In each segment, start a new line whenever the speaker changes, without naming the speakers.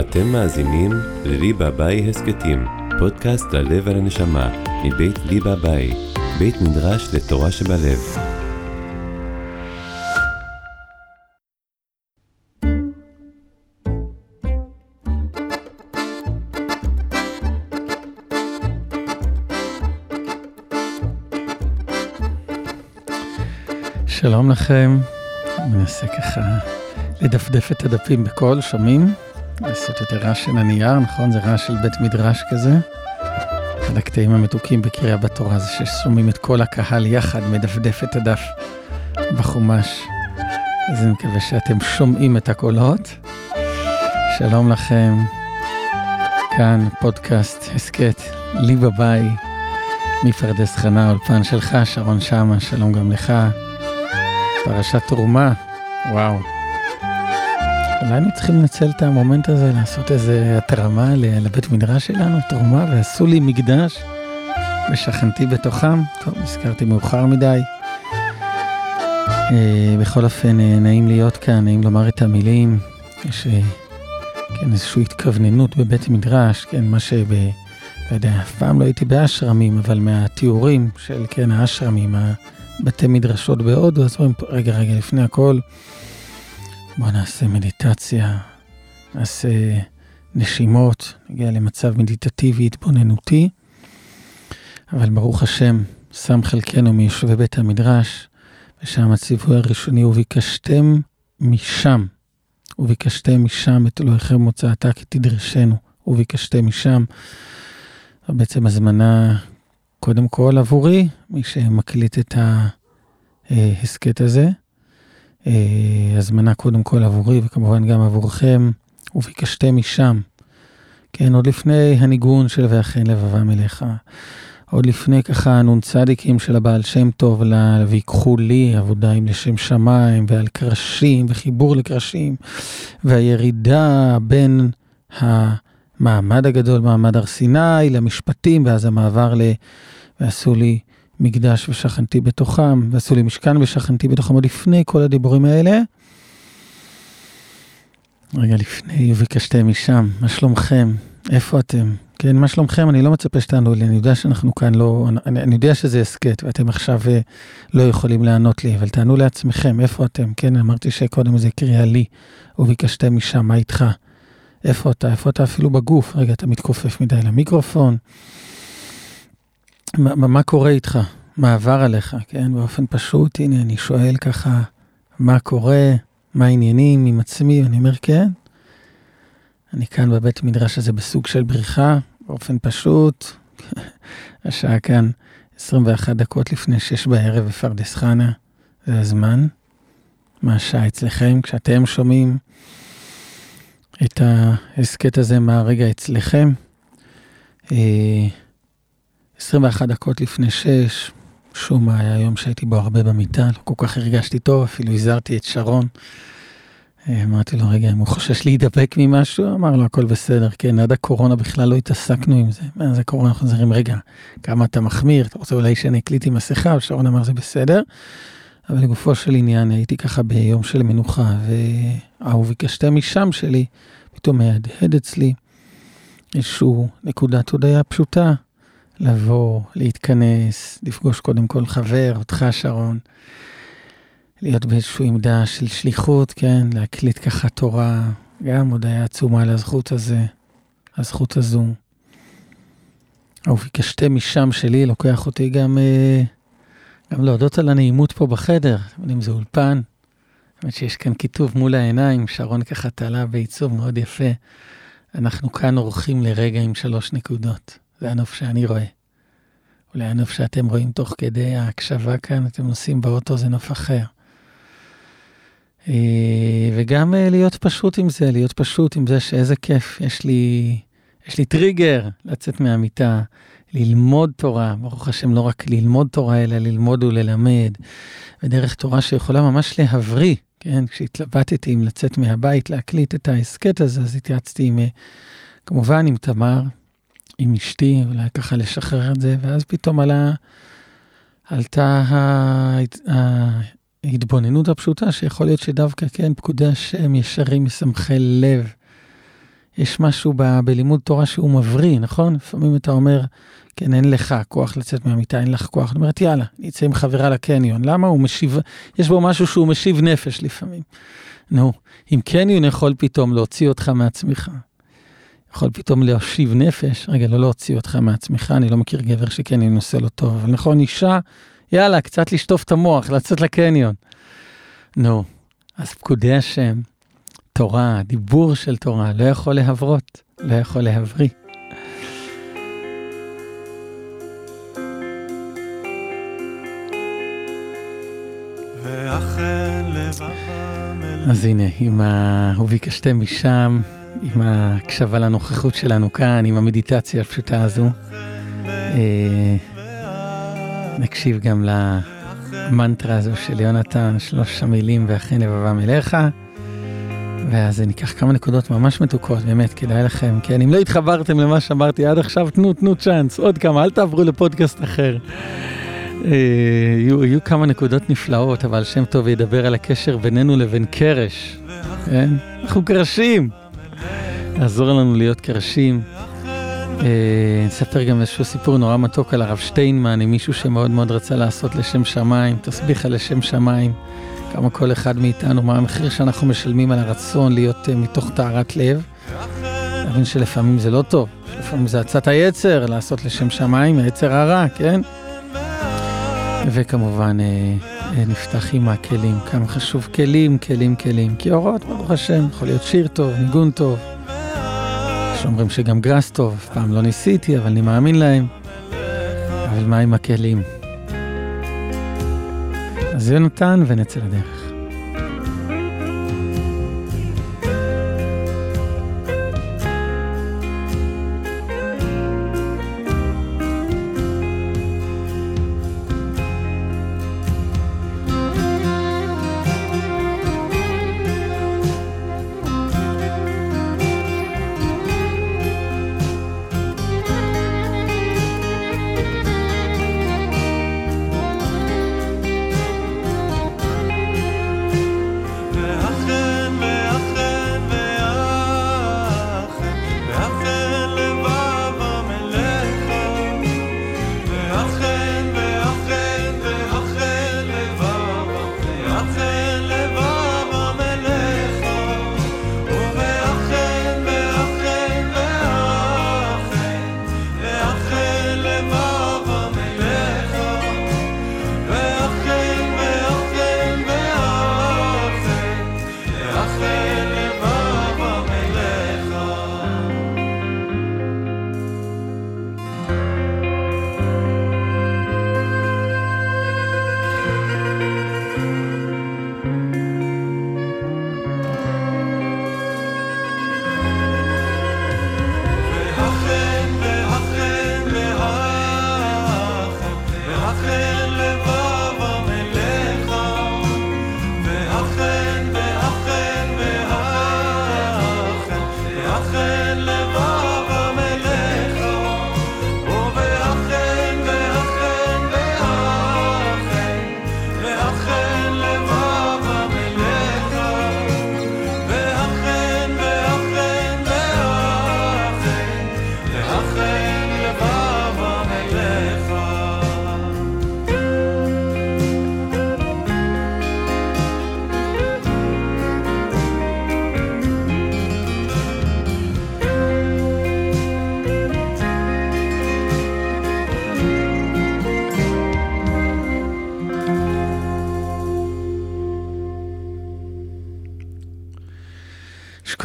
אתם מאזינים לליבה ביי הסכתים, פודקאסט ללב ולנשמה, מבית ליבה ביי, בית מדרש לתורה שבלב.
שלום לכם, מנסה ככה לדפדף את הדפים בקול, שומעים? לעשות יותר רעש של הנייר, נכון? זה רעש של בית מדרש כזה. אחד הקטעים המתוקים בקריאה בתורה זה ששומעים את כל הקהל יחד מדפדף את הדף בחומש. אז אני מקווה שאתם שומעים את הקולות. שלום לכם, כאן פודקאסט, הסכת, לי בביי, מפרדס חנה, אולפן שלך, שרון שמה, שלום גם לך. פרשת תרומה, וואו. אולי היינו צריכים לנצל את המומנט הזה, לעשות איזה התרמה לבית מדרש שלנו, תרומה, ועשו לי מקדש, ושכנתי בתוכם. טוב, נזכרתי מאוחר מדי. אה, בכל אופן, אה, נעים להיות כאן, נעים לומר את המילים. יש אה, כן, איזושהי התכווננות בבית מדרש, כן, מה שב... לא יודע, אף פעם לא הייתי באשרמים, אבל מהתיאורים של, כן, האשרמים, בתי מדרשות בהודו, אז אומרים, רגע, רגע, לפני הכל, בואו נעשה מדיטציה, נעשה נשימות, נגיע למצב מדיטטיבי, התבוננותי. אבל ברוך השם, שם חלקנו מיושבי בית המדרש, ושם הציווי הראשוני, וביקשתם משם, וביקשתם משם את אלוהיכם מוצאתה כי תדרשנו, וביקשתם משם. בעצם הזמנה, קודם כל עבורי, מי שמקליט את ההסכת הזה. אה, הזמנה קודם כל עבורי וכמובן גם עבורכם, וביקשתם משם. כן, עוד לפני הניגון של ואכן לבבם אליך. עוד לפני ככה הנ"צים של הבעל שם טוב, לה, ויקחו לי עבודה עם לשם שמיים, ועל קרשים, וחיבור לקרשים, והירידה בין המעמד הגדול, מעמד הר סיני, למשפטים, ואז המעבר ל... ועשו לי מקדש ושכנתי בתוכם, ועשו לי משכן ושכנתי בתוכם עוד לפני כל הדיבורים האלה. רגע לפני, וביקשתם משם, מה שלומכם? איפה אתם? כן, מה שלומכם? אני לא מצפה שתענו לי, אני יודע שאנחנו כאן לא, אני, אני יודע שזה הסכת, ואתם עכשיו אה, לא יכולים לענות לי, אבל תענו לעצמכם, איפה אתם? כן, אמרתי שקודם זה קריאה לי, וביקשתם משם, מה איתך? איפה אתה? איפה אתה אפילו בגוף? רגע, אתה מתכופף מדי למיקרופון. מה, מה קורה איתך? מה עבר עליך, כן? באופן פשוט, הנה, אני שואל ככה, מה קורה, מה העניינים עם עצמי, ואני אומר, כן. אני כאן בבית מדרש הזה בסוג של בריחה, באופן פשוט. השעה כאן 21 דקות לפני 6 בערב בפרדס חנה, זה הזמן. מה השעה אצלכם כשאתם שומעים את ההסכת הזה, מה הרגע אצלכם. אה, 21 דקות לפני 6, שום מה, היה יום שהייתי בו הרבה במיטה, לא כל כך הרגשתי טוב, אפילו הזהרתי את שרון. אה, אמרתי לו, רגע, אם הוא חושש להידבק ממשהו, אמר לו, הכל בסדר, כן, עד הקורונה בכלל לא התעסקנו עם זה. מאז הקורונה אנחנו חוזרים, רגע, כמה אתה מחמיר, אתה רוצה אולי שאני אקליט עם מסכה? ושרון אמר, זה בסדר. אבל לגופו של עניין, הייתי ככה ביום של מנוחה, והאהוב ביקשתם משם שלי, פתאום מהדהד אצלי איזשהו נקודת הודיה פשוטה. לבוא, להתכנס, לפגוש קודם כל חבר, אותך שרון, להיות באיזושהי עמדה של שליחות, כן, להקליט ככה תורה, גם עוד היה עצומה על הזכות הזה, הזכות הזו. וביקשתם משם שלי, לוקח אותי גם, אה, גם להודות על הנעימות פה בחדר, אתם יודעים, זה אולפן. האמת שיש כאן כיתוב מול העיניים, שרון ככה תלה בעיצוב מאוד יפה. אנחנו כאן עורכים לרגע עם שלוש נקודות. זה הנוף שאני רואה. אולי הנוף שאתם רואים תוך כדי ההקשבה כאן, אתם נוסעים באוטו, זה נוף אחר. אה, וגם אה, להיות פשוט עם זה, להיות פשוט עם זה שאיזה כיף, יש לי, יש לי טריגר לצאת מהמיטה, ללמוד תורה, ברוך השם, לא רק ללמוד תורה, אלא ללמוד וללמד, ודרך תורה שיכולה ממש להבריא, כן? כשהתלבטתי אם לצאת מהבית, להקליט את ההסכת הזה, אז התייעצתי עם, אה, כמובן עם תמר, עם אשתי, אולי ככה לשחרר את זה, ואז פתאום עלה, עלתה ההתבוננות הפשוטה, שיכול להיות שדווקא כן, פקודי השם ישרים משמחי לב, יש משהו ב, בלימוד תורה שהוא מבריא, נכון? לפעמים אתה אומר, כן, אין לך כוח לצאת מהמיטה, אין לך כוח. אני אומרת, יאללה, אני אצא עם חברה לקניון. למה? הוא משיב, יש בו משהו שהוא משיב נפש לפעמים. נו, אם קניון יכול פתאום להוציא אותך מעצמך, יכול פתאום להשיב נפש, רגע, לא להוציא אותך מעצמך, אני לא מכיר גבר שקניון עושה לו טוב, אבל נכון, אישה, יאללה, קצת לשטוף את המוח, לצאת לקניון. נו, אז פקודי השם, תורה, דיבור של תורה, לא יכול להברות, לא יכול להבריא. אז הנה, עם ה... וביקשתם משם, עם ההקשבה לנוכחות שלנו כאן, עם המדיטציה הפשוטה הזו. אה, נקשיב גם למנטרה הזו של יונתן, שלוש המילים ואכן לבבם אליך. ואז ניקח כמה נקודות ממש מתוקות, באמת, כדאי לכם, כן? אם לא התחברתם למה שאמרתי עד עכשיו, תנו, תנו צ'אנס, עוד כמה, אל תעברו לפודקאסט אחר. אה, יהיו, יהיו כמה נקודות נפלאות, אבל שם טוב ידבר על הקשר בינינו לבין קרש, כן? אנחנו קרשים. יעזור לנו להיות קרשים. אה, נספר גם איזשהו סיפור נורא מתוק על הרב שטיינמן, עם מישהו שמאוד מאוד רצה לעשות לשם שמיים, תסביכה לשם שמיים. כמה כל אחד מאיתנו, מה המחיר שאנחנו משלמים על הרצון להיות uh, מתוך טהרת לב. להבין שלפעמים זה לא טוב, לפעמים זה עצת היצר, לעשות לשם שמיים, היצר הרע, כן? וכמובן, uh, נפתח עם הכלים, כמה חשוב כלים, כלים, כלים. כי אורות, ברוך השם, יכול להיות שיר טוב, ניגון טוב. שאומרים שגם גראס טוב, אף פעם לא ניסיתי, אבל אני מאמין להם. אבל מה עם הכלים? אז יונתן ונצא לדרך.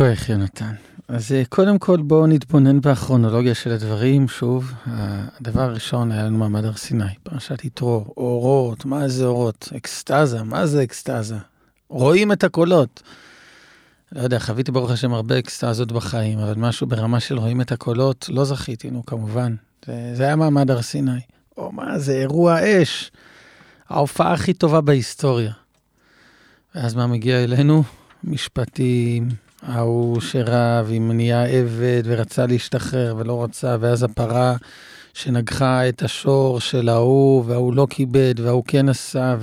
כוח, יונתן. אז אה, קודם כל בואו נתבונן בכרונולוגיה של הדברים. שוב, הדבר הראשון היה לנו מעמד הר סיני, פרשת יתרו, אורות, מה זה אורות? אקסטזה, מה זה אקסטזה? רואים את הקולות. לא יודע, חוויתי ברוך השם הרבה אקסטזות בחיים, אבל משהו ברמה של רואים את הקולות, לא זכיתי, נו, כמובן. זה, זה היה מעמד הר סיני. או מה זה, אירוע אש. ההופעה הכי טובה בהיסטוריה. ואז מה מגיע אלינו? משפטים, ההוא שרב עם נהיה עבד ורצה להשתחרר ולא רצה, ואז הפרה שנגחה את השור של ההוא, וההוא לא כיבד, וההוא כן עשה,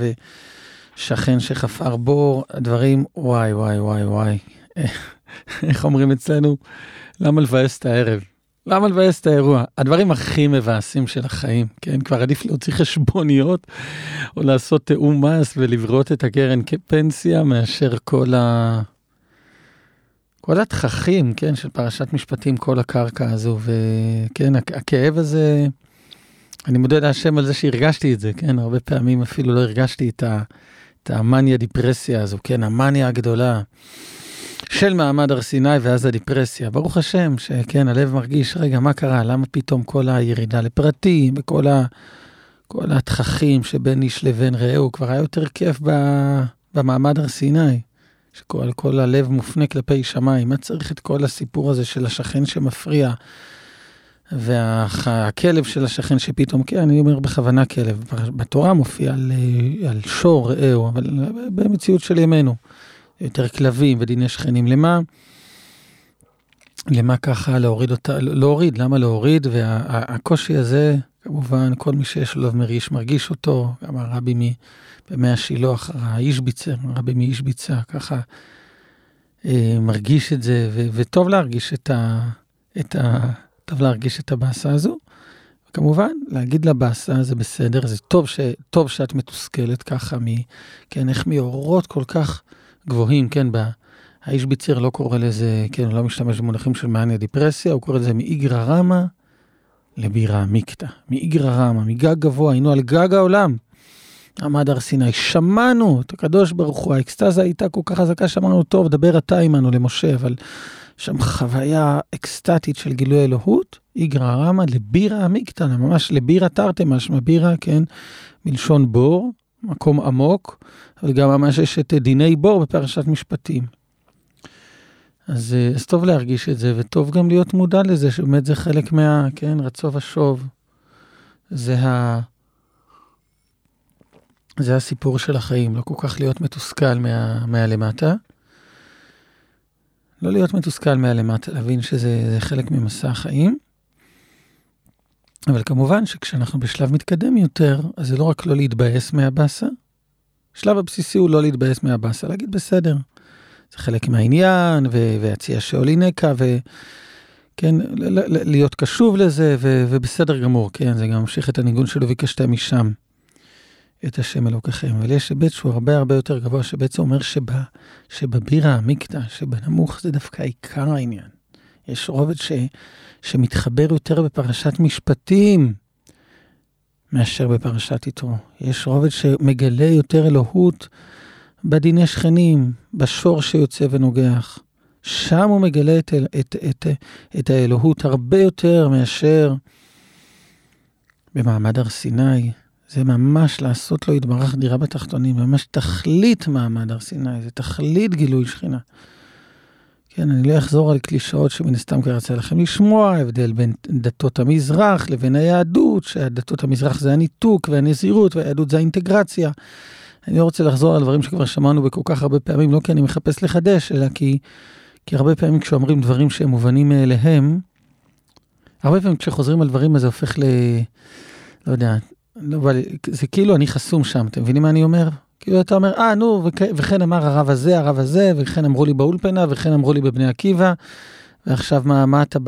ושכן שחפר בור, הדברים, וואי, וואי, וואי, וואי. איך אומרים אצלנו? למה לבאס את הערב? למה לבאס את האירוע? הדברים הכי מבאסים של החיים, כן? כבר עדיף להוציא חשבוניות או לעשות תיאום מס ולברות את הקרן כפנסיה מאשר כל ה... כל התככים, כן, של פרשת משפטים, כל הקרקע הזו, וכן, הכאב הזה, אני מודה להשם על זה שהרגשתי את זה, כן, הרבה פעמים אפילו לא הרגשתי את, ה, את המאניה דיפרסיה הזו, כן, המאניה הגדולה של מעמד הר סיני ואז הדיפרסיה. ברוך השם, שכן, הלב מרגיש, רגע, מה קרה? למה פתאום כל הירידה לפרטים וכל ה, כל התככים שבין איש לבין רעהו, כבר היה יותר כיף ב, במעמד הר סיני. שכל כל הלב מופנה כלפי שמיים, מה צריך את כל הסיפור הזה של השכן שמפריע, והכלב של השכן שפתאום, כן, אני אומר בכוונה כלב, בתורה מופיע על, על שור רעהו, אבל במציאות של ימינו, יותר כלבים ודיני שכנים, למה? למה ככה להוריד אותה, להוריד, למה להוריד? והקושי הזה, כמובן, כל מי שיש לו לב מרגיש, אותו, גם הרבי במי השילוח, האיש ביצר, הרבי מאיש ביצר, ככה אה, מרגיש את זה, ו- וטוב להרגיש את ה... את ה... טוב להרגיש את הבאסה הזו. כמובן, להגיד לבאסה זה בסדר, זה טוב, ש, טוב שאת מתוסכלת ככה, מ, כן, איך מאורות כל כך גבוהים, כן, ב, האיש ביציר לא קורא לזה, כן, הוא לא משתמש במונחים של מאניה דיפרסיה, הוא קורא לזה מאיגרא רמא לבירה מיקתא. מאיגרא רמא, מגג גבוה, היינו על גג העולם. עמד הר סיני, שמענו את הקדוש ברוך הוא, האקסטזה הייתה כל כך חזקה, שמענו, טוב, דבר אתה עמנו למשה, אבל שם חוויה אקסטטית של גילוי אלוהות, איגרא רמא לבירה עמיקתא, ממש לבירה תרתי משמע, בירה, כן, מלשון בור, מקום עמוק, אבל גם ממש יש את דיני בור בפרשת משפטים. אז, אה, אז טוב להרגיש את זה, וטוב גם להיות מודע לזה, שבאמת זה חלק מה, כן, רצו ושוב. זה ה... זה הסיפור של החיים, לא כל כך להיות מתוסכל מה, מהלמטה. לא להיות מתוסכל מהלמטה, להבין שזה חלק ממסע החיים. אבל כמובן שכשאנחנו בשלב מתקדם יותר, אז זה לא רק לא להתבאס מהבאסה, השלב הבסיסי הוא לא להתבאס מהבאסה, להגיד בסדר, זה חלק מהעניין, ויציע שאולי נקע, וכן, להיות קשוב לזה, ו- ובסדר גמור, כן, זה גם ממשיך את הניגון שלו, וביקשתם משם. את השם אלוקיכם. אבל יש היבט שהוא הרבה הרבה יותר גבוה, שבעצם אומר שבה, שבבירה המקטע, שבנמוך זה דווקא עיקר העניין. יש רובד ש, שמתחבר יותר בפרשת משפטים מאשר בפרשת יתרו. יש רובד שמגלה יותר אלוהות בדיני שכנים, בשור שיוצא ונוגח. שם הוא מגלה את, את, את, את האלוהות הרבה יותר מאשר במעמד הר סיני, זה ממש לעשות לו יתברך דירה בתחתונים, ממש תכלית מעמד הר סיני, זה תכלית גילוי שכינה. כן, אני לא אחזור על קלישאות שמן הסתם כבר יצא לכם לשמוע, ההבדל בין דתות המזרח לבין היהדות, שהדתות המזרח זה הניתוק והנזירות והיהדות זה האינטגרציה. אני לא רוצה לחזור על דברים שכבר שמענו בכל כך הרבה פעמים, לא כי אני מחפש לחדש, אלא כי, כי הרבה פעמים כשאומרים דברים שהם מובנים מאליהם, הרבה פעמים כשחוזרים על דברים אז זה הופך ל... לא יודע, לא, זה כאילו אני חסום שם, אתם מבינים מה אני אומר? כאילו אתה אומר, אה, נו, וכן אמר הרב הזה, הרב הזה, וכן אמרו לי באולפנה, וכן אמרו לי בבני עקיבא, ועכשיו מה, מה אתה...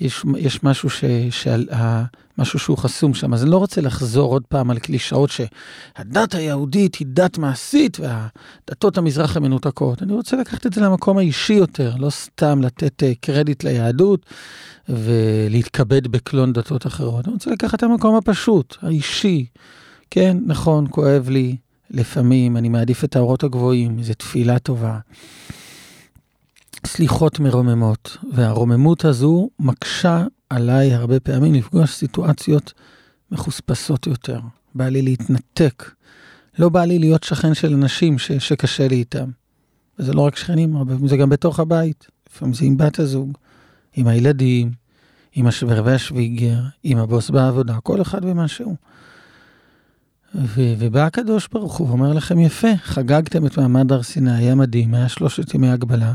כי יש, יש משהו, ש, שעל, ה, משהו שהוא חסום שם, אז אני לא רוצה לחזור עוד פעם על קלישאות שהדת היהודית היא דת מעשית והדתות המזרח הן מנותקות. אני רוצה לקחת את זה למקום האישי יותר, לא סתם לתת uh, קרדיט ליהדות ולהתכבד בקלון דתות אחרות. אני רוצה לקחת את המקום הפשוט, האישי. כן, נכון, כואב לי, לפעמים אני מעדיף את האורות הגבוהים, איזו תפילה טובה. סליחות מרוממות, והרוממות הזו מקשה עליי הרבה פעמים לפגוש סיטואציות מחוספסות יותר. בא לי להתנתק. לא בא לי להיות שכן של אנשים ש, שקשה לי איתם. וזה לא רק שכנים, זה גם בתוך הבית. לפעמים זה עם בת הזוג, עם הילדים, עם השוור והשוויגר, עם הבוס בעבודה, כל אחד ומה שהוא. ו- ובא הקדוש ברוך הוא ואומר לכם, יפה, חגגתם את מעמד הר סיני, היה מדהים, היה שלושת ימי הגבלה,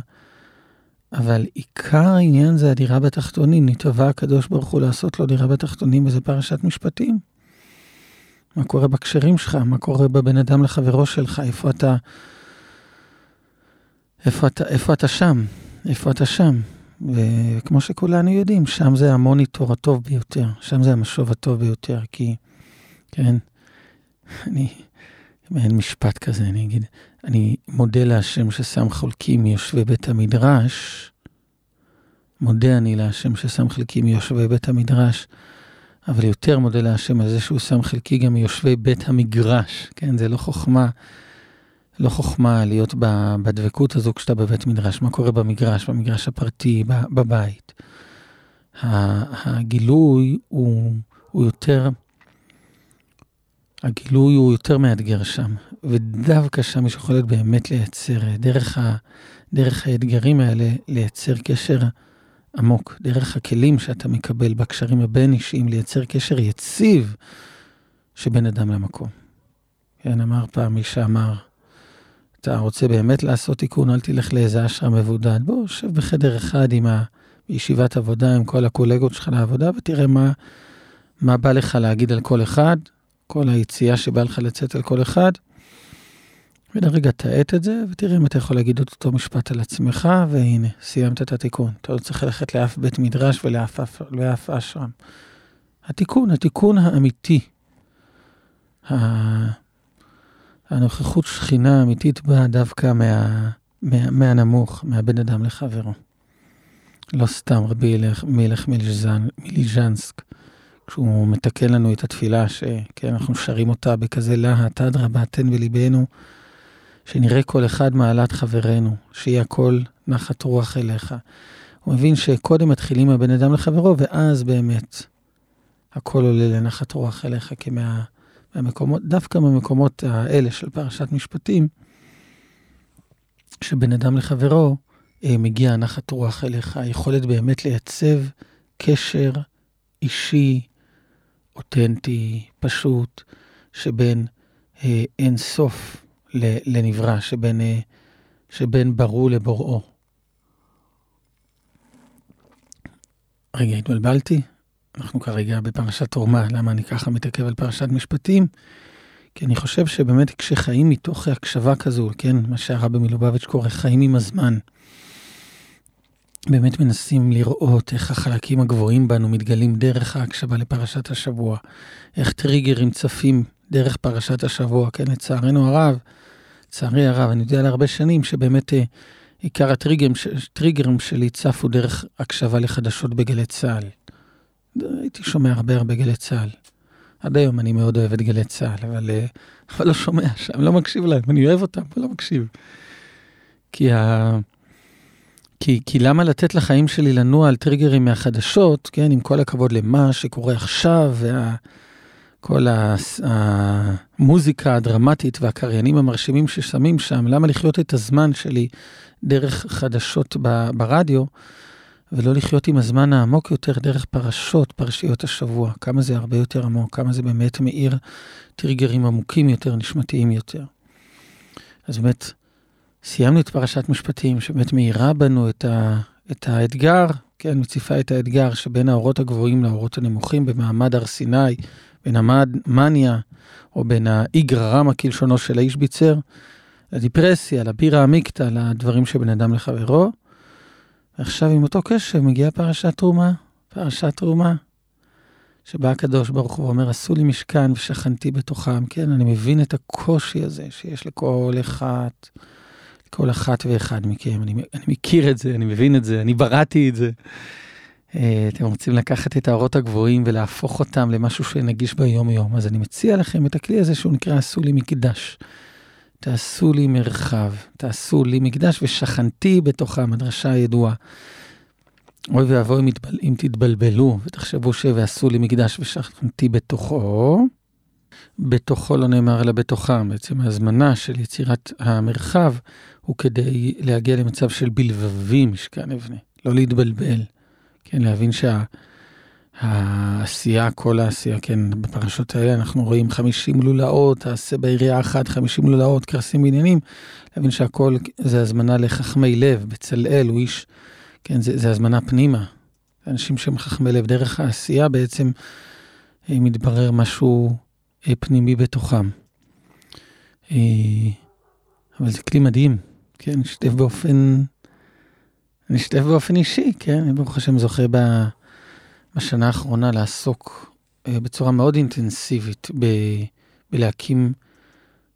אבל עיקר העניין זה הדירה בתחתונים, נתבע הקדוש ברוך הוא לעשות לו דירה בתחתונים, וזה פרשת משפטים. מה קורה בקשרים שלך, מה קורה בבן אדם לחברו שלך, איפה אתה, איפה אתה, איפה אתה שם? איפה אתה שם? וכמו שכולנו יודעים, שם זה המוניטור הטוב ביותר, שם זה המשוב הטוב ביותר, כי, כן, אני, אין משפט כזה, אני אגיד, אני מודה להשם ששם חולקים מיושבי בית המדרש, מודה אני להשם ששם חלקי מיושבי בית המדרש, אבל יותר מודה להשם על זה שהוא שם חלקי גם מיושבי בית המגרש, כן, זה לא חוכמה, לא חוכמה להיות בדבקות הזו כשאתה בבית מדרש, מה קורה במגרש, במגרש הפרטי, בבית. הגילוי הוא, הוא יותר, הגילוי הוא יותר מאתגר שם, ודווקא שם יש יכולת באמת לייצר, דרך, ה, דרך האתגרים האלה, לייצר קשר עמוק, דרך הכלים שאתה מקבל בקשרים הבין-אישיים, לייצר קשר יציב שבין אדם למקום. כן, אמר פעם מי שאמר, אתה רוצה באמת לעשות תיקון, אל תלך לאיזה אשרה מבודד. בוא, שב בחדר אחד עם ה... בישיבת עבודה עם כל הקולגות שלך לעבודה, ותראה מה, מה בא לך להגיד על כל אחד, כל היציאה שבא לך לצאת על כל אחד. ולרגע תאט את זה, ותראה אם אתה יכול להגיד את אותו משפט על עצמך, והנה, סיימת את התיקון. אתה לא צריך ללכת לאף בית מדרש ולאף, ולאף אשרם. התיקון, התיקון האמיתי, הנוכחות שכינה האמיתית באה דווקא מה, מה, מהנמוך, מהבן אדם לחברו. לא סתם רבי מלך מליז'נסק, כשהוא מתקן לנו את התפילה, שכן, אנחנו שרים אותה בכזה להט, אדרבה, תן בליבנו, שנראה כל אחד מעלת חברנו, שיהיה הכל נחת רוח אליך. הוא מבין שקודם מתחילים הבן אדם לחברו, ואז באמת הכל עולה לנחת רוח אליך, כי מה, מהמקומות, דווקא מהמקומות האלה של פרשת משפטים, שבן אדם לחברו אה, מגיע נחת רוח אליך, היכולת באמת לייצב קשר אישי, אותנטי, פשוט, שבין אה, אין סוף לנברא, שבין, אה, שבין ברור לבוראו. רגע, התבלבלתי? אנחנו כרגע בפרשת תרומה, למה אני ככה מתעכב על פרשת משפטים? כי אני חושב שבאמת כשחיים מתוך הקשבה כזו, כן, מה שהרבי מלובביץ' קורא חיים עם הזמן, באמת מנסים לראות איך החלקים הגבוהים בנו מתגלים דרך ההקשבה לפרשת השבוע, איך טריגרים צפים דרך פרשת השבוע, כן, לצערנו הרב, לצערי הרב, אני יודע להרבה שנים שבאמת אה, עיקר הטריגרים, הטריגרים שלי צפו דרך הקשבה לחדשות בגלי צה"ל. הייתי שומע הרבה הרבה גלי צה"ל. עד היום אני מאוד אוהב את גלי צה"ל, אבל, אה, אבל לא שומע שם, לא מקשיב להם, אני אוהב אותם, אבל לא מקשיב. כי, ה... כי, כי למה לתת לחיים שלי לנוע על טריגרים מהחדשות, כן, עם כל הכבוד למה שקורה עכשיו, וה... כל המוזיקה הדרמטית והקריינים המרשימים ששמים שם, למה לחיות את הזמן שלי דרך חדשות ברדיו, ולא לחיות עם הזמן העמוק יותר דרך פרשות, פרשיות השבוע, כמה זה הרבה יותר עמוק, כמה זה באמת מאיר טריגרים עמוקים יותר, נשמתיים יותר. אז באמת, סיימנו את פרשת משפטים, שבאמת מאירה בנו את, ה, את האתגר, כן, מציפה את האתגר שבין האורות הגבוהים לאורות הנמוכים במעמד הר סיני, בין המאניה, או בין האיגרא רמא כלשונו של האיש ביצר, לדיפרסיה, לבירה עמיקתא, לדברים שבין אדם לחברו. ועכשיו עם אותו קשב מגיעה פרשת תרומה, פרשת תרומה, שבה הקדוש ברוך הוא אומר, עשו לי משכן ושכנתי בתוכם. כן, אני מבין את הקושי הזה שיש לכל אחד, לכל אחת ואחד מכם. אני, אני מכיר את זה, אני מבין את זה, אני בראתי את זה. אה, אתם רוצים לקחת את האורות הגבוהים ולהפוך אותם למשהו שנגיש ביום-יום, אז אני מציע לכם את הכלי הזה שהוא נקרא עשו לי מקדש. תעשו לי מרחב, תעשו לי מקדש ושכנתי בתוכם, הדרשה הידועה. אוי ואבוי אם, תתבלבלו ותחשבו ש"ועשו לי מקדש ושכנתי בתוכו", בתוכו לא נאמר אלא בתוכם. בעצם ההזמנה של יצירת המרחב הוא כדי להגיע למצב של בלבבי משכן אבנה, לא להתבלבל. כן, להבין שהעשייה, כל העשייה, כן, בפרשות האלה אנחנו רואים 50 לולאות, תעשה בעירייה אחת 50 לולאות, קרסים בעניינים, להבין שהכל זה הזמנה לחכמי לב, בצלאל הוא איש, כן, זה, זה הזמנה פנימה. אנשים שהם חכמי לב, דרך העשייה בעצם אה, מתברר משהו פנימי בתוכם. אה, אבל זה כלי מדהים, כן, שתף באופן אני אשתף באופן אישי, כן, אני ברוך השם זוכה בשנה האחרונה לעסוק אה, בצורה מאוד אינטנסיבית ב, בלהקים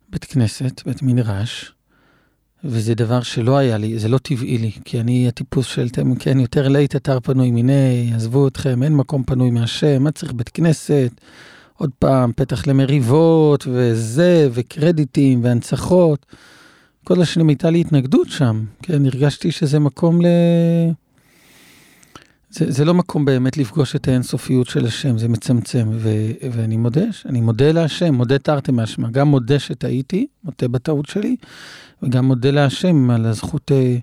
בית כנסת, בית מדרש, וזה דבר שלא היה לי, זה לא טבעי לי, כי אני הטיפוס של, כן, יותר לית אתר פנוי מיני, עזבו אתכם, אין מקום פנוי מהשם, מה צריך בית כנסת? עוד פעם, פתח למריבות, וזה, וקרדיטים, והנצחות. כל השנים הייתה לי התנגדות שם, כן, הרגשתי שזה מקום ל... זה, זה לא מקום באמת לפגוש את האינסופיות של השם, זה מצמצם, ו, ואני מודה, אני מודה להשם, מודה תרתי משמע, גם מודה שטעיתי, מודה בטעות שלי, וגם מודה להשם על הזכות אה,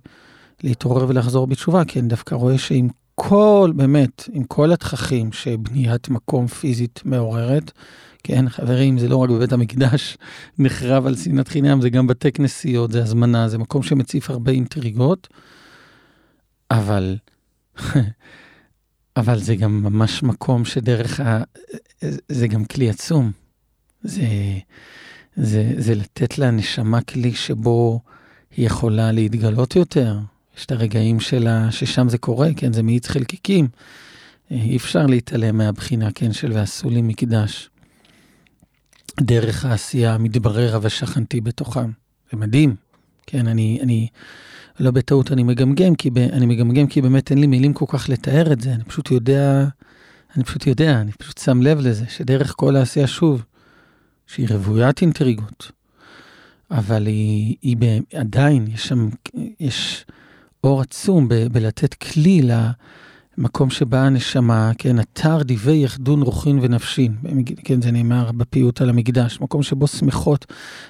להתעורר ולחזור בתשובה, כי אני דווקא רואה שעם כל, באמת, עם כל התככים שבניית מקום פיזית מעוררת, כן, חברים, זה לא רק בבית המקדש נחרב על שנאת חינם, זה גם בתי כנסיות, זה הזמנה, זה מקום שמציף הרבה אינטריגות, אבל, אבל זה גם ממש מקום שדרך ה... זה גם כלי עצום. זה, זה, זה לתת לנשמה כלי שבו היא יכולה להתגלות יותר. יש את הרגעים שלה, ששם זה קורה, כן, זה מאיץ חלקיקים. אי אפשר להתעלם מהבחינה, כן, של ועשו לי מקדש. דרך העשייה המתברר ושכנתי בתוכם. זה מדהים. כן, אני, אני, לא בטעות אני מגמגם, כי ב, אני מגמגם כי באמת אין לי מילים כל כך לתאר את זה, אני פשוט יודע, אני פשוט יודע, אני פשוט שם לב לזה, שדרך כל העשייה, שוב, שהיא רוויית אינטריגות, אבל היא, היא עדיין, יש שם, יש אור עצום ב, בלתת כלי ל... לה... מקום שבא הנשמה, כן, אתר דיבי יחדון רוחין ונפשין, כן, זה נאמר בפיוט על המקדש, מקום שבו שמחות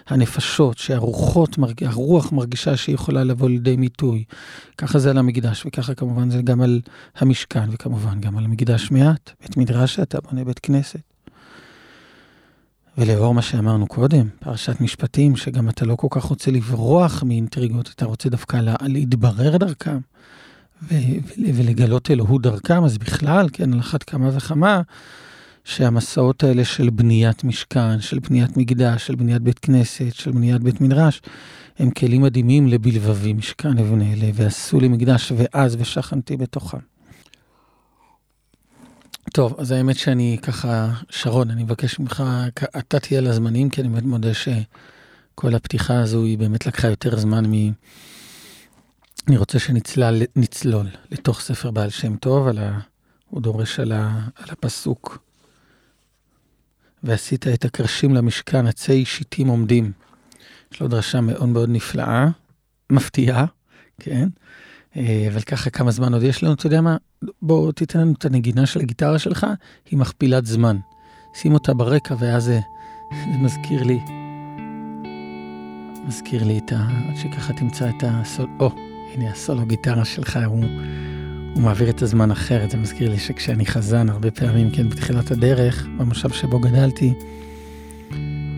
הנפשות, שהרוחות, הרוח מרגישה שהיא יכולה לבוא לידי מיטוי. ככה זה על המקדש, וככה כמובן זה גם על המשכן, וכמובן גם על המקדש מעט, בית מדרש שאתה בונה בית כנסת. ולאור מה שאמרנו קודם, פרשת משפטים, שגם אתה לא כל כך רוצה לברוח מאינטריגות, אתה רוצה דווקא לה, להתברר דרכם. ולגלות אלוהות דרכם, אז בכלל, כן, על אחת כמה וכמה, שהמסעות האלה של בניית משכן, של בניית מקדש, של בניית בית כנסת, של בניית בית מדרש, הם כלים מדהימים לבלבבי משכן אבן אלה, ועשו לי מקדש ואז ושכנתי בתוכם. טוב, אז האמת שאני ככה, שרון, אני מבקש ממך, אתה תהיה לזמנים, כי אני באמת מודה שכל הפתיחה הזו היא באמת לקחה יותר זמן מ... אני רוצה שנצלול לתוך ספר בעל שם טוב, על ה... הוא דורש על, ה... על הפסוק. ועשית את הקרשים למשכן, עצי שיטים עומדים. יש לו דרשה מאוד מאוד נפלאה, מפתיעה, כן? אה, אבל ככה כמה זמן עוד יש לנו, אתה יודע מה? בוא תיתן לנו את הנגינה של הגיטרה שלך, היא מכפילת זמן. שים אותה ברקע ואז זה, זה מזכיר לי, מזכיר לי את ה... עד שככה תמצא את הסול... או, הנה הסולו גיטרה שלך, הוא, הוא מעביר את הזמן אחרת. זה מזכיר לי שכשאני חזן, הרבה פעמים, כן, בתחילת הדרך, במושב שבו גדלתי,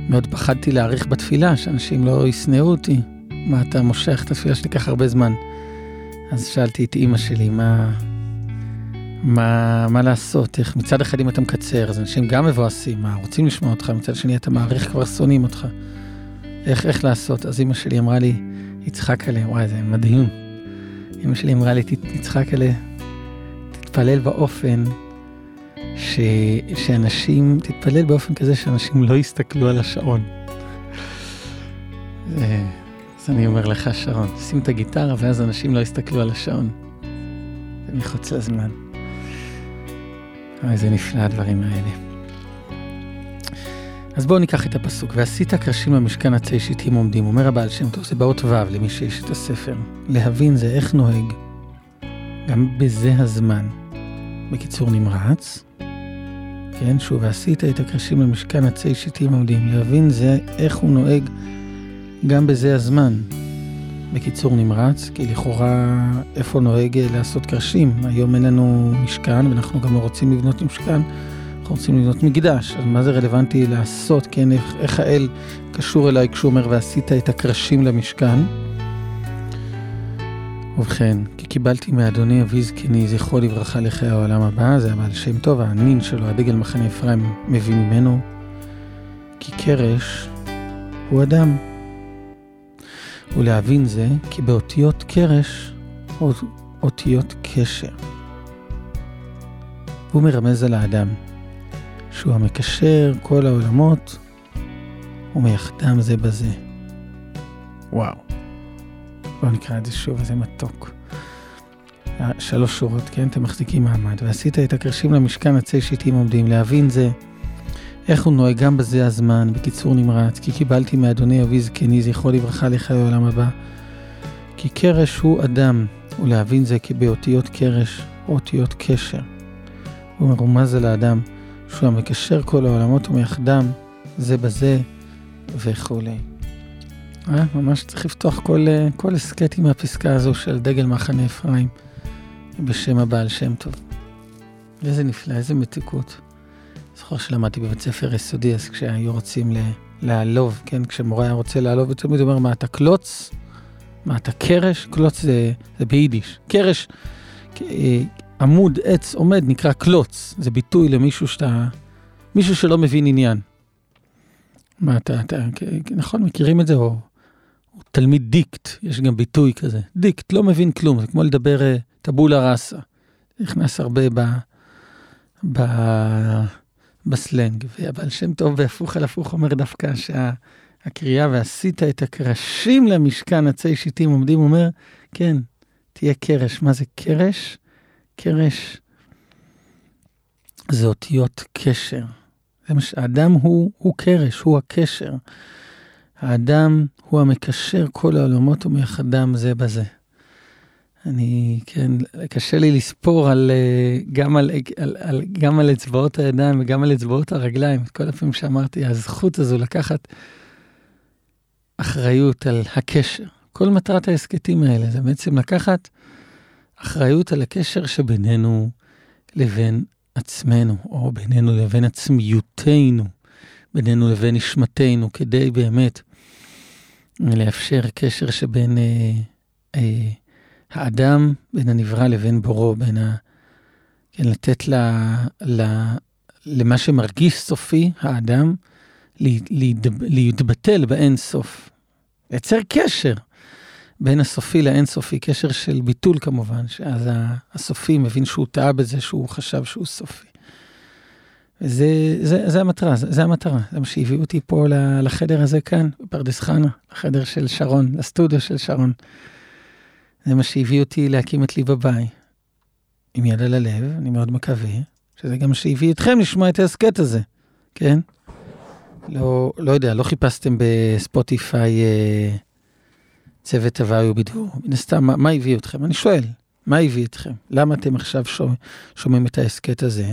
מאוד פחדתי להאריך בתפילה, שאנשים לא ישנאו אותי. מה, אתה מושך את התפילה שלי ככה הרבה זמן. אז שאלתי את אימא שלי, מה, מה, מה לעשות? איך מצד אחד אם אתה מקצר, אז אנשים גם מבואסים, מה, רוצים לשמוע אותך, מצד שני אתה מעריך, כבר שונאים אותך. איך, איך לעשות? אז אימא שלי אמרה לי, יצחק עליה, וואי, זה מדהים. אמא שלי אמרה לי, תצחק עליה, תתפלל באופן ש... שאנשים, תתפלל באופן כזה שאנשים לא יסתכלו על השעון. אז אני אומר לך, שרון, שים את הגיטרה ואז אנשים לא יסתכלו על השעון. זה מחוץ לזמן. אוי, זה נפלא הדברים האלה. אז בואו ניקח את הפסוק. ועשית קרשים למשכן עצי שיטים עומדים, אומר הבעל שם טוב, זה באות ו' למי שיש את הספר. להבין זה איך נוהג, גם בזה הזמן. בקיצור נמרץ, כן, שוב, ועשית את הקרשים למשכן עצי שיטים עומדים. להבין זה איך הוא נוהג גם בזה הזמן. בקיצור נמרץ, כי לכאורה איפה נוהג לעשות קרשים? היום אין לנו משכן ואנחנו גם לא רוצים לבנות משכן. אנחנו רוצים לבנות מקדש, אז מה זה רלוונטי לעשות, כן, איך, איך האל קשור אליי כשהוא אומר ועשית את הקרשים למשכן? ובכן, כי קיבלתי מאדוני אבי זקני, זכרו לברכה לחיי העולם הבא, זה הבעל שם טוב, הנין שלו, הדגל מחנה אפרים, מביא ממנו, כי קרש הוא אדם. ולהבין זה, כי באותיות קרש אותיות קשר. והוא מרמז על האדם, שהוא המקשר כל העולמות ומייחדם זה בזה. וואו. בואו נקרא את זה שוב, איזה מתוק. שלוש שורות, כן? אתם מחזיקים מעמד. ועשית את הקרשים למשכן עצי שיטים עומדים, להבין זה, איך הוא נוהג גם בזה הזמן, בקיצור נמרץ, כי קיבלתי מאדוני אבי זקני, זכרו לברכה לחיי העולם הבא. כי קרש הוא אדם, ולהבין זה כי באותיות קרש, או אותיות קשר. הוא מרומז על האדם, שהוא המקשר כל העולמות ומייחדם זה בזה וכולי. אה, ממש צריך לפתוח כל, כל הסכת עם הפסקה הזו של דגל מחנה אפרים בשם הבעל שם טוב. איזה נפלא, איזה מתיקות. זוכר שלמדתי בבית ספר יסודי, אז כשהיו רוצים לעלוב, כן, כשמורה היה רוצה לעלוב, תמיד אומר, מה אתה קלוץ? מה אתה קרש? קלוץ זה, זה ביידיש. קרש, אה, עמוד עץ עומד נקרא קלוץ, זה ביטוי למישהו שאתה, מישהו שלא מבין עניין. מה אתה, אתה, נכון, מכירים את זה? או, תלמיד דיקט, יש גם ביטוי כזה. דיקט, לא מבין כלום, זה כמו לדבר uh, טבולה ראסה. נכנס הרבה ב, ב, בסלנג. והבעל שם טוב בהפוך על הפוך אומר דווקא שהקריאה ועשית את הקרשים למשכן עצי שיטים עומדים, אומר, כן, תהיה קרש. מה זה קרש? קרש זה אותיות קשר. זה מש... האדם הוא, הוא קרש, הוא הקשר. האדם הוא המקשר כל העולמות ומייחדם זה בזה. אני, כן, קשה לי לספור על, אה, גם, על, על, על, גם על אצבעות הידיים וגם על אצבעות הרגליים. את כל הפעמים שאמרתי, הזכות הזו לקחת אחריות על הקשר. כל מטרת ההסכתים האלה זה בעצם לקחת אחריות על הקשר שבינינו לבין עצמנו, או בינינו לבין עצמיותנו, בינינו לבין נשמתנו, כדי באמת לאפשר קשר שבין אה, אה, האדם, בין הנברא לבין בורו, בין ה... כן, לתת ל, ל, למה שמרגיש סופי, האדם, להתבטל באין סוף. לייצר קשר בין הסופי לאינסופי, קשר של ביטול כמובן, שאז הסופי מבין שהוא טעה בזה שהוא חשב שהוא סופי. וזה זה, זה המטרה, זה, זה המטרה, זה מה שהביאו אותי פה לחדר הזה כאן, בפרדס חנה, לחדר של שרון, לסטודיו של שרון. זה מה שהביא אותי להקים את ליבה ביי. עם יד על הלב, אני מאוד מקווה, שזה גם שהביא אתכם לשמוע את ההסכת הזה, כן? לא, לא יודע, לא חיפשתם בספוטיפיי אה, צוות הוואי ובידור. מן הסתם, מה, מה הביא אתכם? אני שואל, מה הביא אתכם? למה אתם עכשיו שומע, שומעים את ההסכת הזה?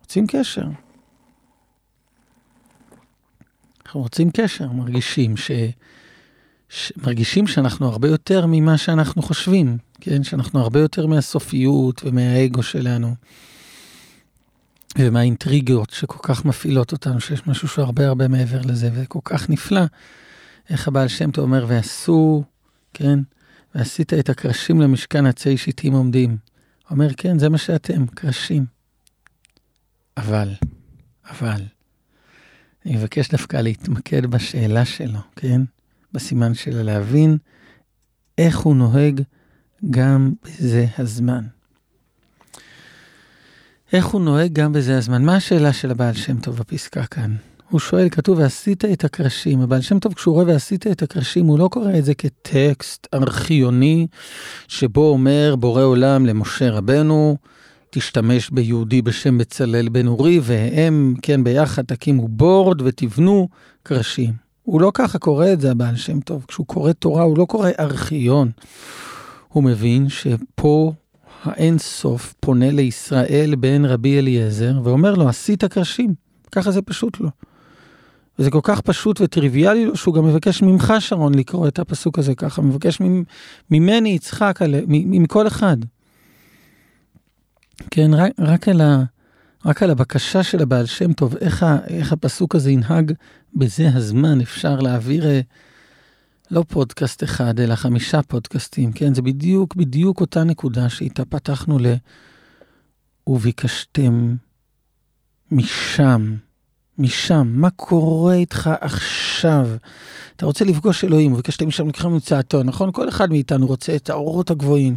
רוצים קשר. אנחנו רוצים קשר, מרגישים ש... מרגישים שאנחנו הרבה יותר ממה שאנחנו חושבים, כן? שאנחנו הרבה יותר מהסופיות ומהאגו שלנו. ומהאינטריגות שכל כך מפעילות אותנו, שיש משהו שהוא הרבה מעבר לזה, וכל כך נפלא. איך הבעל שם טוב אומר, ועשו, כן, ועשית את הקרשים למשכן עצי שיטים עומדים. אומר, כן, זה מה שאתם, קרשים. אבל, אבל, אני מבקש דווקא להתמקד בשאלה שלו, כן? בסימן שלו, להבין איך הוא נוהג גם בזה הזמן. איך הוא נוהג גם בזה הזמן? מה השאלה של הבעל שם טוב בפסקה כאן? הוא שואל, כתוב, ועשית את הקרשים. הבעל שם טוב, כשהוא רואה ועשית את הקרשים, הוא לא קורא את זה כטקסט ארכיוני, שבו אומר בורא עולם למשה רבנו, תשתמש ביהודי בשם בצלאל בן אורי, והם, כן, ביחד תקימו בורד ותבנו קרשים. הוא לא ככה קורא את זה, הבעל שם טוב. כשהוא קורא תורה, הוא לא קורא ארכיון. הוא מבין שפה האין סוף פונה לישראל בן רבי אליעזר, ואומר לו, עשית קרשים. ככה זה פשוט לו. וזה כל כך פשוט וטריוויאלי לו, שהוא גם מבקש ממך, שרון, לקרוא את הפסוק הזה ככה, מבקש ממני, יצחק, מכל אחד. כן, רק, רק, על ה, רק על הבקשה של הבעל שם טוב, איך, איך הפסוק הזה ינהג בזה הזמן, אפשר להעביר אה, לא פודקאסט אחד, אלא חמישה פודקאסטים, כן? זה בדיוק, בדיוק אותה נקודה שאיתה פתחנו ל... וביקשתם משם, משם, מה קורה איתך עכשיו? שווא. אתה רוצה לפגוש אלוהים, וביקשתם משם לקחה מצאתו, נכון? כל אחד מאיתנו רוצה את האורות הגבוהים.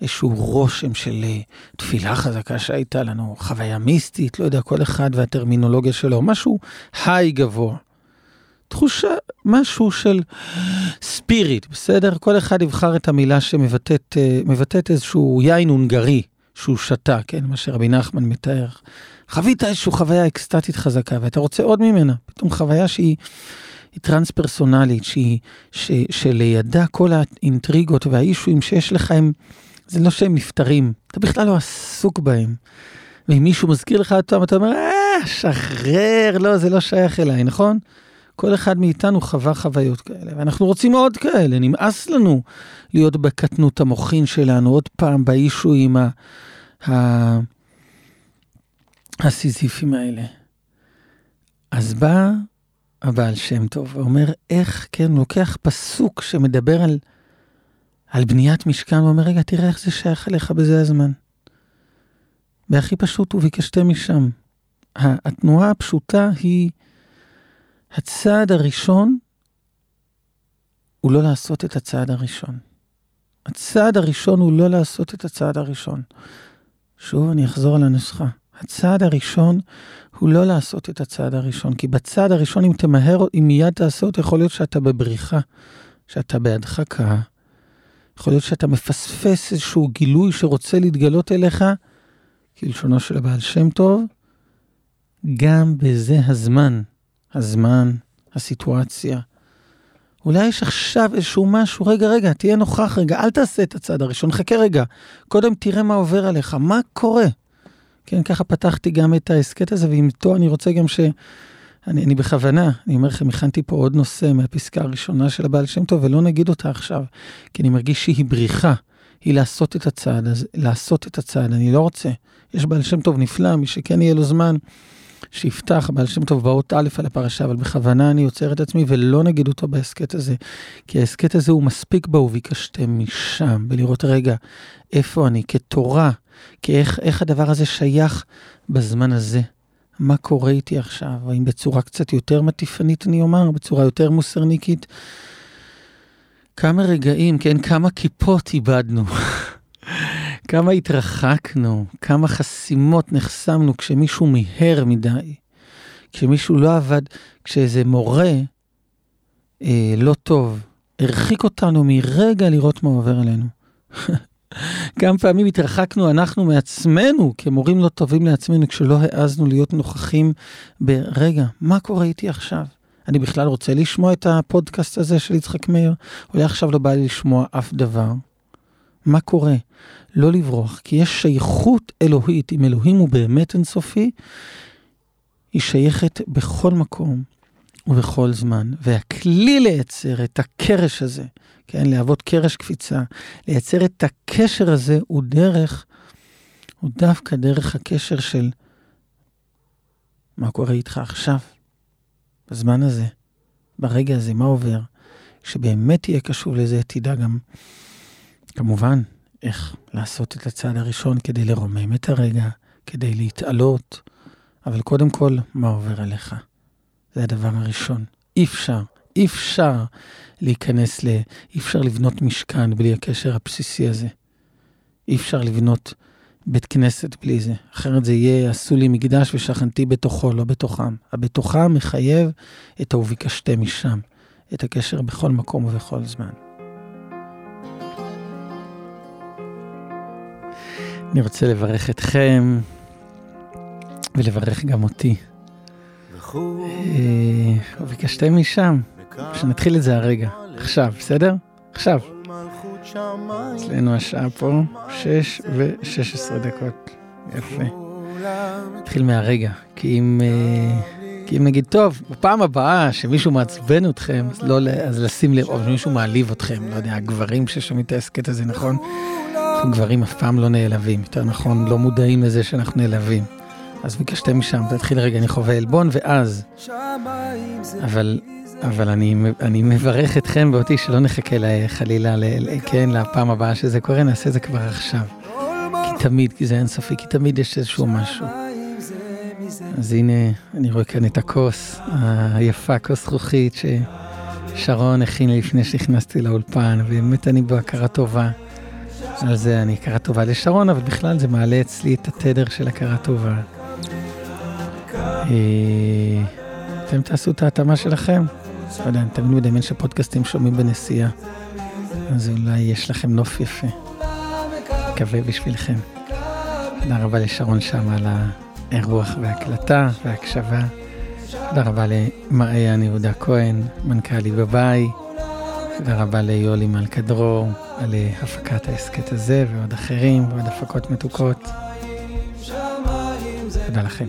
איזשהו רושם של אה, תפילה חזקה שהייתה לנו, חוויה מיסטית, לא יודע, כל אחד והטרמינולוגיה שלו, משהו היי גבוה. תחושה, משהו של ספיריט, בסדר? כל אחד יבחר את המילה שמבטאת אה, איזשהו יין הונגרי שהוא שתה, כן? מה שרבי נחמן מתאר. חווית איזושהי חוויה אקסטטית חזקה, ואתה רוצה עוד ממנה, פתאום חוויה שהיא היא טרנס-פרסונלית, שהיא, ש, שלידה כל האינטריגות והאישויים שיש לך הם, זה לא שהם נפתרים, אתה בכלל לא עסוק בהם. ואם מישהו מזכיר לך אותם, אתה אומר, אה, שחרר, לא, זה לא שייך אליי, נכון? כל אחד מאיתנו חווה חוויות כאלה, ואנחנו רוצים עוד כאלה, נמאס לנו להיות בקטנות המוחין שלנו, עוד פעם באישויים ה... ה... הסיזיפים האלה. אז בא הבעל שם טוב ואומר, איך, כן, לוקח פסוק שמדבר על, על בניית משכן, ואומר, רגע, תראה איך זה שייך אליך בזה הזמן. והכי פשוט, וביקשתם משם. התנועה הפשוטה היא, הצעד הראשון הוא לא לעשות את הצעד הראשון. הצעד הראשון הוא לא לעשות את הצעד הראשון. שוב, אני אחזור על הנוסחה. הצעד הראשון הוא לא לעשות את הצעד הראשון, כי בצעד הראשון, אם תמהר, אם מיד תעשה אותו, יכול להיות שאתה בבריחה, שאתה בהדחקה, יכול להיות שאתה מפספס איזשהו גילוי שרוצה להתגלות אליך, כלשונו של הבעל שם טוב, גם בזה הזמן, הזמן, הסיטואציה. אולי יש עכשיו איזשהו משהו, רגע, רגע, תהיה נוכח רגע, אל תעשה את הצעד הראשון, חכה רגע, קודם תראה מה עובר עליך, מה קורה. כן, ככה פתחתי גם את ההסכת הזה, ואיתו אני רוצה גם ש... אני, אני בכוונה, אני אומר לכם, הכנתי פה עוד נושא מהפסקה הראשונה של הבעל שם טוב, ולא נגיד אותה עכשיו, כי אני מרגיש שהיא בריחה, היא לעשות את הצעד, אז לעשות את הצעד, אני לא רוצה. יש בעל שם טוב נפלא, מי שכן יהיה לו זמן, שיפתח בעל שם טוב באות א' על הפרשה, אבל בכוונה אני עוצר את עצמי ולא נגיד אותו בהסכת הזה, כי ההסכת הזה הוא מספיק בו, וביקשתם משם, ולראות רגע, איפה אני כתורה, כי איך, איך הדבר הזה שייך בזמן הזה. מה קורה איתי עכשיו? האם בצורה קצת יותר מטיפנית אני אומר, בצורה יותר מוסרניקית? כמה רגעים, כן, כמה כיפות איבדנו. כמה התרחקנו, כמה חסימות נחסמנו כשמישהו מיהר מדי, כשמישהו לא עבד, כשאיזה מורה אה, לא טוב הרחיק אותנו מרגע לראות מה עובר עלינו. כמה פעמים התרחקנו אנחנו מעצמנו כמורים לא טובים לעצמנו כשלא העזנו להיות נוכחים ברגע, מה קורה איתי עכשיו? אני בכלל רוצה לשמוע את הפודקאסט הזה של יצחק מאיר? אולי עכשיו לא בא לי לשמוע אף דבר. מה קורה? לא לברוח, כי יש שייכות אלוהית. אם אלוהים הוא באמת אינסופי, היא שייכת בכל מקום ובכל זמן. והכלי לייצר את הקרש הזה, כן, להוות קרש קפיצה, לייצר את הקשר הזה הוא דרך, הוא דווקא דרך הקשר של מה קורה איתך עכשיו, בזמן הזה, ברגע הזה, מה עובר. כשבאמת תהיה קשוב לזה, תדע גם, כמובן, איך לעשות את הצעד הראשון כדי לרומם את הרגע, כדי להתעלות, אבל קודם כל, מה עובר עליך? זה הדבר הראשון. אי אפשר, אי אפשר להיכנס ל... אי אפשר לבנות משכן בלי הקשר הבסיסי הזה. אי אפשר לבנות בית כנסת בלי זה. אחרת זה יהיה, עשו לי מקדש ושכנתי בתוכו, לא בתוכם. הבתוכם מחייב את ה"וביקשתם משם", את הקשר בכל מקום ובכל זמן. אני רוצה לברך אתכם ולברך גם אותי. אה, וביקשתם משם, שנתחיל את זה הרגע, עכשיו, בסדר? עכשיו. אצלנו השעה פה 6 ו-16 דקות. יפה. נתחיל מהרגע, כי אם, אה, כי אם נגיד, טוב, בפעם הבאה שמישהו מעצבן אתכם, אז, לא, אז לשים לב, או שמישהו מעליב אתכם, לא יודע, הגברים ששומעים את ההסכת הזה, נכון? אנחנו גברים אף פעם לא נעלבים, יותר נכון, לא מודעים לזה שאנחנו נעלבים. אז ביקשתם משם, תתחיל רגע, אני חווה עלבון, ואז... אבל, אבל אני, אני מברך אתכם ואותי שלא נחכה חלילה, כן, לפעם הבאה שזה קורה, נעשה זה כבר עכשיו. כי תמיד, כי זה אינסופי, כי תמיד יש איזשהו משהו.
אז הנה, אני רואה כאן את הכוס היפה, כוס זכוכית ששרון הכין לי לפני שנכנסתי לאולפן, ובאמת אני בהכרה טובה. על זה אני הכרה טובה לשרון, אבל בכלל זה מעלה אצלי את התדר של הכרה טובה. אה, אתם תעשו את ההתאמה שלכם. לא יודע, אני תמיד מדמיין שפודקאסטים שומעים בנסיעה, אז אולי יש לכם נוף יפה. מקווה בשבילכם. תודה רבה לשרון שם על האירוח וההקלטה וההקשבה. תודה רבה למעיין יהודה כהן, מנכ"לי בביי. תודה רבה ליולי מלכה דרור על הפקת ההסכת הזה ועוד אחרים ועוד הפקות מתוקות. תודה לכם.